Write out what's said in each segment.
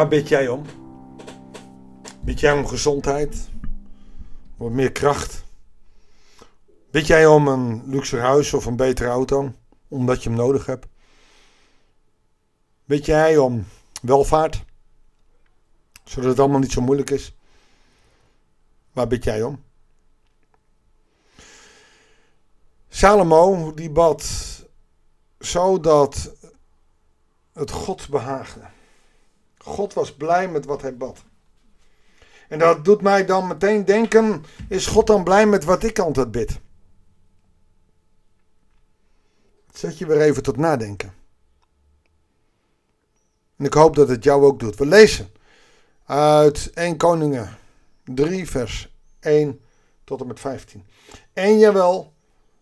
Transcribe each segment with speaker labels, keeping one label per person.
Speaker 1: Waar bid jij om? Bid jij om gezondheid? Om meer kracht? Bid jij om een luxe huis of een betere auto? Omdat je hem nodig hebt? Bid jij om welvaart? Zodat het allemaal niet zo moeilijk is? Waar bid jij om? Salomo die bad zodat het God behaagde. God was blij met wat hij bad. En dat doet mij dan meteen denken: is God dan blij met wat ik altijd bid? Zet je weer even tot nadenken. En ik hoop dat het jou ook doet. We lezen uit 1 Koningen 3, vers 1 tot en met 15. En jawel,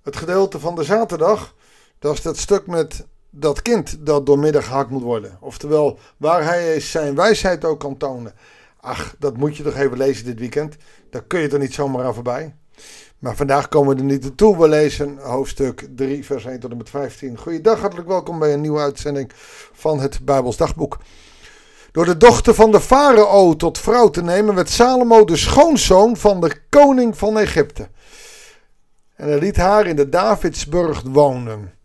Speaker 1: het gedeelte van de zaterdag, dat is dat stuk met dat kind dat doormidden gehakt moet worden. Oftewel, waar hij zijn wijsheid ook kan tonen. Ach, dat moet je toch even lezen dit weekend. Daar kun je er niet zomaar aan voorbij. Maar vandaag komen we er niet toe. We lezen hoofdstuk 3, vers 1 tot en met 15. Goeiedag, hartelijk welkom bij een nieuwe uitzending van het Bijbels Dagboek. Door de dochter van de farao tot vrouw te nemen, werd Salomo de schoonzoon van de koning van Egypte. En hij liet haar in de Davidsburg wonen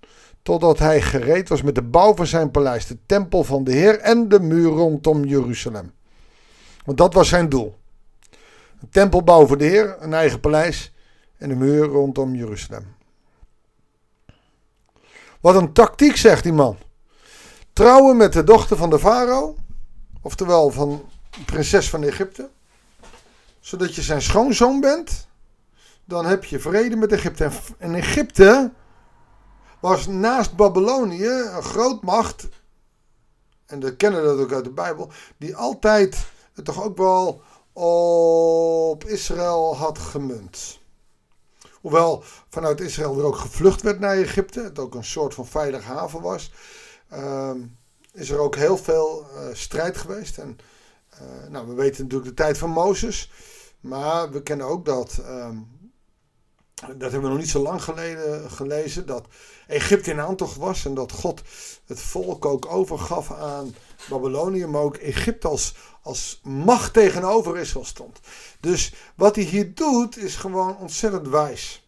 Speaker 1: totdat hij gereed was met de bouw van zijn paleis, de tempel van de Heer en de muur rondom Jeruzalem. Want dat was zijn doel. Een tempelbouw voor de Heer, een eigen paleis en de muur rondom Jeruzalem. Wat een tactiek, zegt die man. Trouwen met de dochter van de farao, oftewel van prinses van Egypte, zodat je zijn schoonzoon bent. Dan heb je vrede met Egypte. En Egypte was naast Babylonië een grootmacht, en we kennen dat ook uit de Bijbel, die altijd het toch ook wel op Israël had gemunt. Hoewel vanuit Israël er ook gevlucht werd naar Egypte, het ook een soort van veilige haven was, uh, is er ook heel veel uh, strijd geweest. En uh, nou, we weten natuurlijk de tijd van Mozes, maar we kennen ook dat, uh, dat hebben we nog niet zo lang geleden gelezen, dat Egypte in aantocht was en dat God het volk ook overgaf aan Babylonië, maar ook Egypte als, als macht tegenover Israël stond. Dus wat hij hier doet is gewoon ontzettend wijs.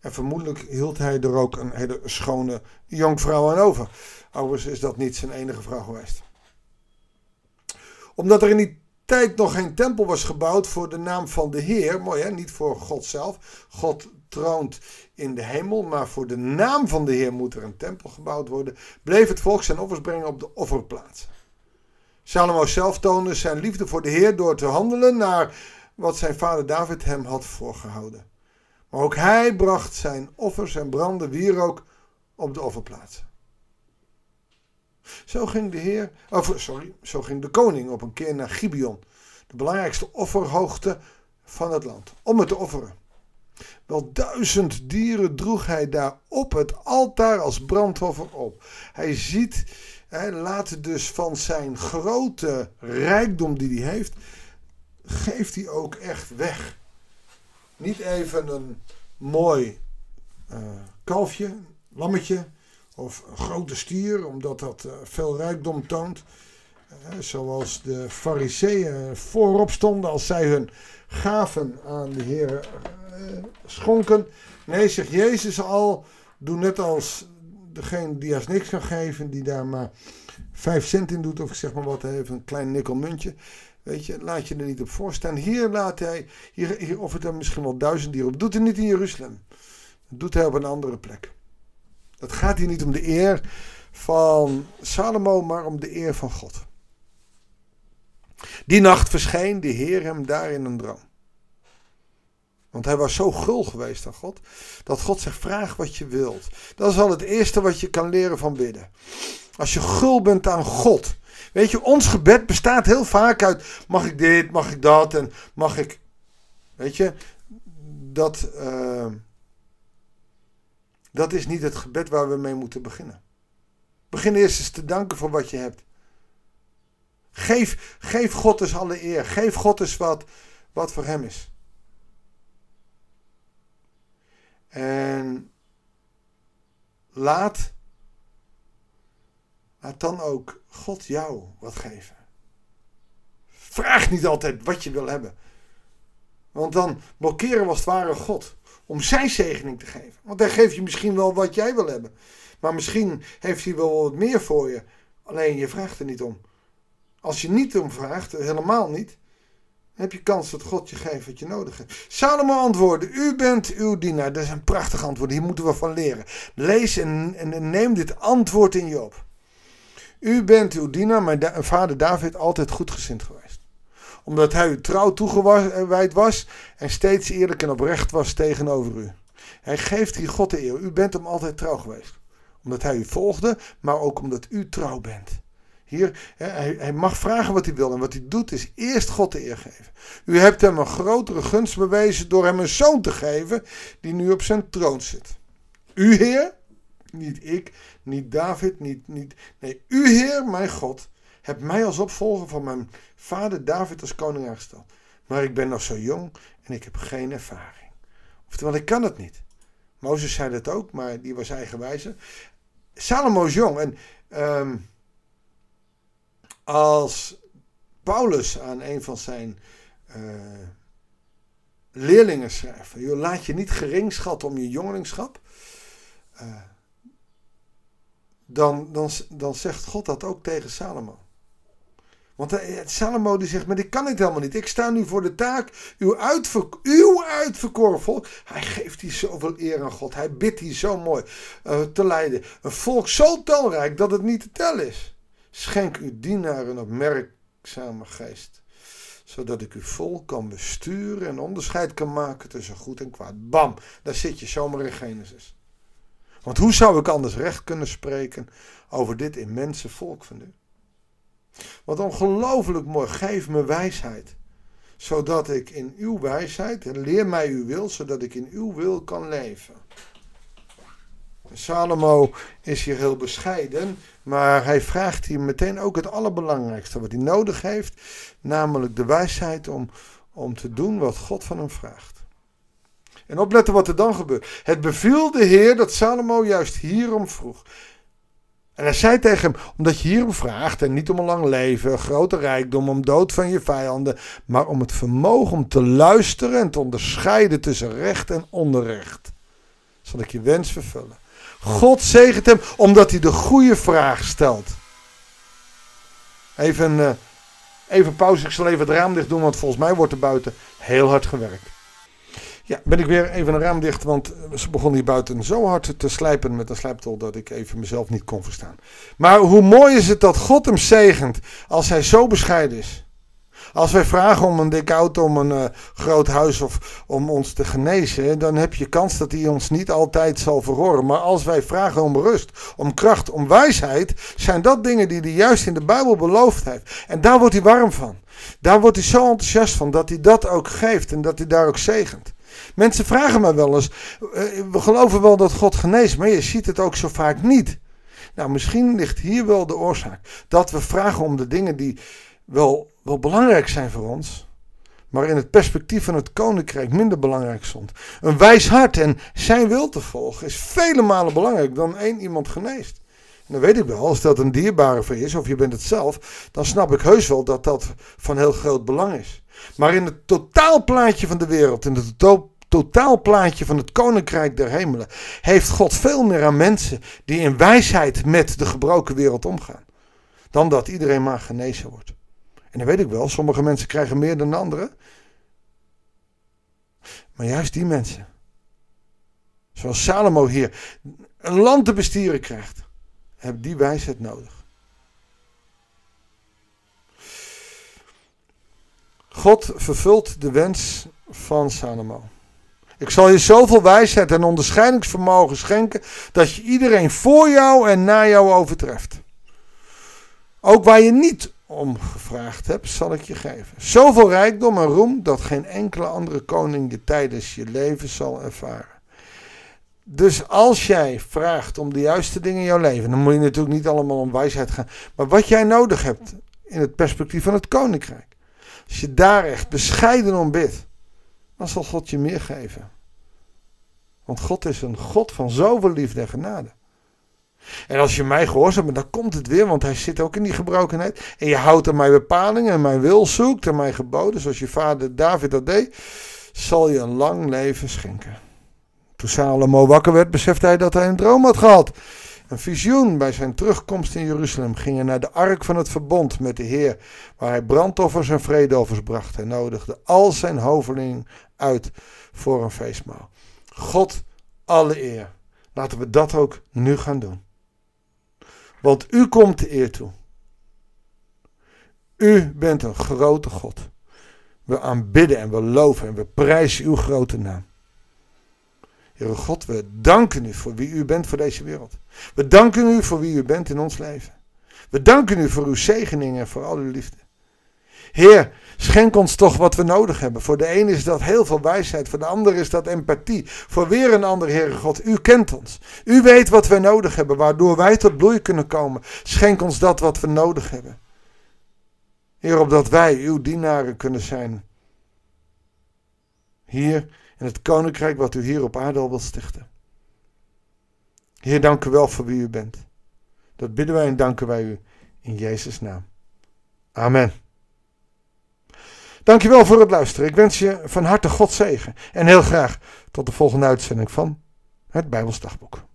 Speaker 1: En vermoedelijk hield hij er ook een hele schone jonkvrouw aan over. Overigens is dat niet zijn enige vrouw geweest. Omdat er in die tijd nog geen tempel was gebouwd voor de naam van de Heer, mooi hè, niet voor God zelf. God troont in de hemel, maar voor de naam van de Heer moet er een tempel gebouwd worden, bleef het volk zijn offers brengen op de offerplaats. Salomo zelf toonde zijn liefde voor de Heer door te handelen naar wat zijn vader David hem had voorgehouden. Maar ook hij bracht zijn offers en brandde wierook op de offerplaatsen. Zo ging de Heer, of sorry, zo ging de koning op een keer naar Gibeon, de belangrijkste offerhoogte van het land, om het te offeren. Wel duizend dieren droeg hij daar op het altaar als brandoffer op. Hij ziet, hij laat dus van zijn grote rijkdom die hij heeft, geeft hij ook echt weg. Niet even een mooi uh, kalfje, lammetje of grote stier, omdat dat uh, veel rijkdom toont. Uh, zoals de fariseeën voorop stonden als zij hun gaven aan de Heer uh, schonken. Nee, zegt Jezus al, doe net als degene die als niks kan geven, die daar maar vijf cent in doet, of zeg maar wat, even een klein nikkelmuntje. Weet je, laat je er niet op voorstaan. Hier laat hij, hier, hier offert hij misschien wel duizend dieren op. Doet hij niet in Jeruzalem. Doet hij op een andere plek. Het gaat hier niet om de eer van Salomo, maar om de eer van God. Die nacht verscheen de Heer hem daar in een droom. Want hij was zo gul geweest aan God, dat God zegt: vraag wat je wilt. Dat is al het eerste wat je kan leren van bidden. Als je gul bent aan God. Weet je, ons gebed bestaat heel vaak uit: mag ik dit, mag ik dat en mag ik. Weet je, dat, uh, dat is niet het gebed waar we mee moeten beginnen. Begin eerst eens te danken voor wat je hebt. Geef, geef God eens alle eer. Geef God eens wat, wat voor hem is. En laat, laat dan ook God jou wat geven. Vraag niet altijd wat je wil hebben. Want dan blokkeren we als het ware God om zijn zegening te geven. Want hij geeft je misschien wel wat jij wil hebben. Maar misschien heeft hij wel wat meer voor je. Alleen je vraagt er niet om. Als je niet om vraagt, helemaal niet, heb je kans dat God je geeft wat je nodig hebt. Salomo antwoordde, u bent uw dienaar. Dat is een prachtig antwoord, hier moeten we van leren. Lees en, neem dit antwoord in je op. U bent uw dienaar, mijn vader David, altijd goedgezind geweest. Omdat hij u trouw toegewijd was en steeds eerlijk en oprecht was tegenover u. Hij geeft hier God de eer. U bent hem altijd trouw geweest. Omdat hij u volgde, maar ook omdat u trouw bent. Hier, hij, mag vragen wat hij wil. En wat hij doet is eerst God de eer geven. U hebt hem een grotere gunst bewezen door hem een zoon te geven die nu op zijn troon zit. U, Heer, niet ik, niet David, niet, niet. Nee, u, Heer, mijn God, hebt mij als opvolger van mijn vader David als koning aangesteld. Maar ik ben nog zo jong en ik heb geen ervaring. Oftewel, ik kan het niet. Mozes zei dat ook, maar die was eigenwijze. Salomo is jong en. Um, als Paulus aan een van zijn uh, leerlingen schrijft: laat je niet gering schatten om je jongelingschap. Uh, dan, dan, dan zegt God dat ook tegen Salomo. Want uh, Salomo die zegt, maar dit kan ik helemaal niet. Ik sta nu voor de taak, uw, uitver, uw uitverkoren volk. Hij geeft hier zoveel eer aan God. Hij bidt hier zo mooi uh, te leiden. Een volk zo talrijk dat het niet te tellen is. Schenk uw dienaar een opmerkzame geest, zodat ik u vol kan besturen en onderscheid kan maken tussen goed en kwaad. Bam, daar zit je zomaar in Genesis. Want hoe zou ik anders recht kunnen spreken over dit immense volk van u? Wat ongelooflijk mooi, geef me wijsheid, zodat ik in uw wijsheid, leer mij uw wil, zodat ik in uw wil kan leven. Salomo is hier heel bescheiden, maar hij vraagt hier meteen ook het allerbelangrijkste wat hij nodig heeft, namelijk de wijsheid om, om te doen wat God van hem vraagt. En opletten wat er dan gebeurt. Het beviel de Heer dat Salomo juist hierom vroeg. En hij zei tegen hem: Omdat je hierom vraagt, en niet om een lang leven, grote rijkdom, om dood van je vijanden, maar om het vermogen om te luisteren en te onderscheiden tussen recht en onrecht, zal ik je wens vervullen. God zegent hem omdat hij de goede vraag stelt. Even, uh, even pauze, ik zal even het raam dicht doen, want volgens mij wordt er buiten heel hard gewerkt. Ja, ben ik weer even een raam dicht, want ze begon hier buiten zo hard te slijpen met een slijptol dat ik even mezelf niet kon verstaan. Maar hoe mooi is het dat God hem zegent als hij zo bescheiden is. Als wij vragen om een dikke auto, om een uh, groot huis of om ons te genezen, dan heb je kans dat hij ons niet altijd zal verhoren. Maar als wij vragen om rust, om kracht, om wijsheid, zijn dat dingen die hij juist in de Bijbel beloofd heeft. En daar wordt hij warm van. Daar wordt hij zo enthousiast van dat hij dat ook geeft en dat hij daar ook zegent. Mensen vragen mij wel eens, uh, we geloven wel dat God geneest, maar je ziet het ook zo vaak niet. Nou, misschien ligt hier wel de oorzaak. Dat we vragen om de dingen die wel, wel belangrijk zijn voor ons, maar in het perspectief van het koninkrijk minder belangrijk stond. Een wijs hart en zijn wil te volgen is vele malen belangrijker dan één iemand geneest. En dan weet ik wel, als dat een dierbare voor je is, of je bent het zelf, dan snap ik heus wel dat dat van heel groot belang is. Maar in het totaalplaatje van de wereld, in het totaalplaatje van het koninkrijk der hemelen, heeft God veel meer aan mensen die in wijsheid met de gebroken wereld omgaan. Dan dat iedereen maar genezen wordt. En dan weet ik wel, sommige mensen krijgen meer dan anderen. Maar juist die mensen, zoals Salomo hier, een land te bestieren krijgt, hebben die wijsheid nodig. God vervult de wens van Salomo. Ik zal je zoveel wijsheid en onderscheidingsvermogen schenken dat je iedereen voor jou en na jou overtreft. Ook waar je niet om gevraagd hebt, zal ik je geven. Zoveel rijkdom en roem dat geen enkele andere koning je tijdens je leven zal ervaren. Dus als jij vraagt om de juiste dingen in jouw leven, dan moet je natuurlijk niet allemaal om wijsheid gaan, maar wat jij nodig hebt in het perspectief van het koninkrijk. Als je daar echt bescheiden om bidt, dan zal God je meer geven. Want God is een God van zoveel liefde en genade. En als je mij gehoorzaamt, dan komt het weer, want hij zit ook in die gebrokenheid. En je houdt aan mijn bepalingen en mijn wil zoekt en mijn geboden, zoals je vader David dat deed, zal je een lang leven schenken. Toen Salomo wakker werd, besefte hij dat hij een droom had gehad. Een visioen bij zijn terugkomst in Jeruzalem ging hij naar de ark van het verbond met de Heer, waar hij brandoffers en vredeoffers bracht. Hij nodigde al zijn hovelingen uit voor een feestmaal. God alle eer. Laten we dat ook nu gaan doen. Want u komt de eer toe. U bent een grote God. We aanbidden en we loven en we prijzen uw grote naam. Heere God, we danken u voor wie u bent voor deze wereld. We danken u voor wie u bent in ons leven. We danken u voor uw zegeningen en voor al uw liefde. Heer, schenk ons toch wat we nodig hebben. Voor de een is dat heel veel wijsheid, voor de ander is dat empathie. Voor weer een ander, Heere God, u kent ons. U weet wat we nodig hebben, waardoor wij tot bloei kunnen komen. Schenk ons dat wat we nodig hebben. Heer, opdat wij uw dienaren kunnen zijn. Hier in het koninkrijk wat u hier op aarde al stichten. Heer, dank u wel voor wie u bent. Dat bidden wij en danken wij u in Jezus' naam. Amen. Dankjewel voor het luisteren. Ik wens je van harte God zegen. En heel graag tot de volgende uitzending van het Bijbelsdagboek.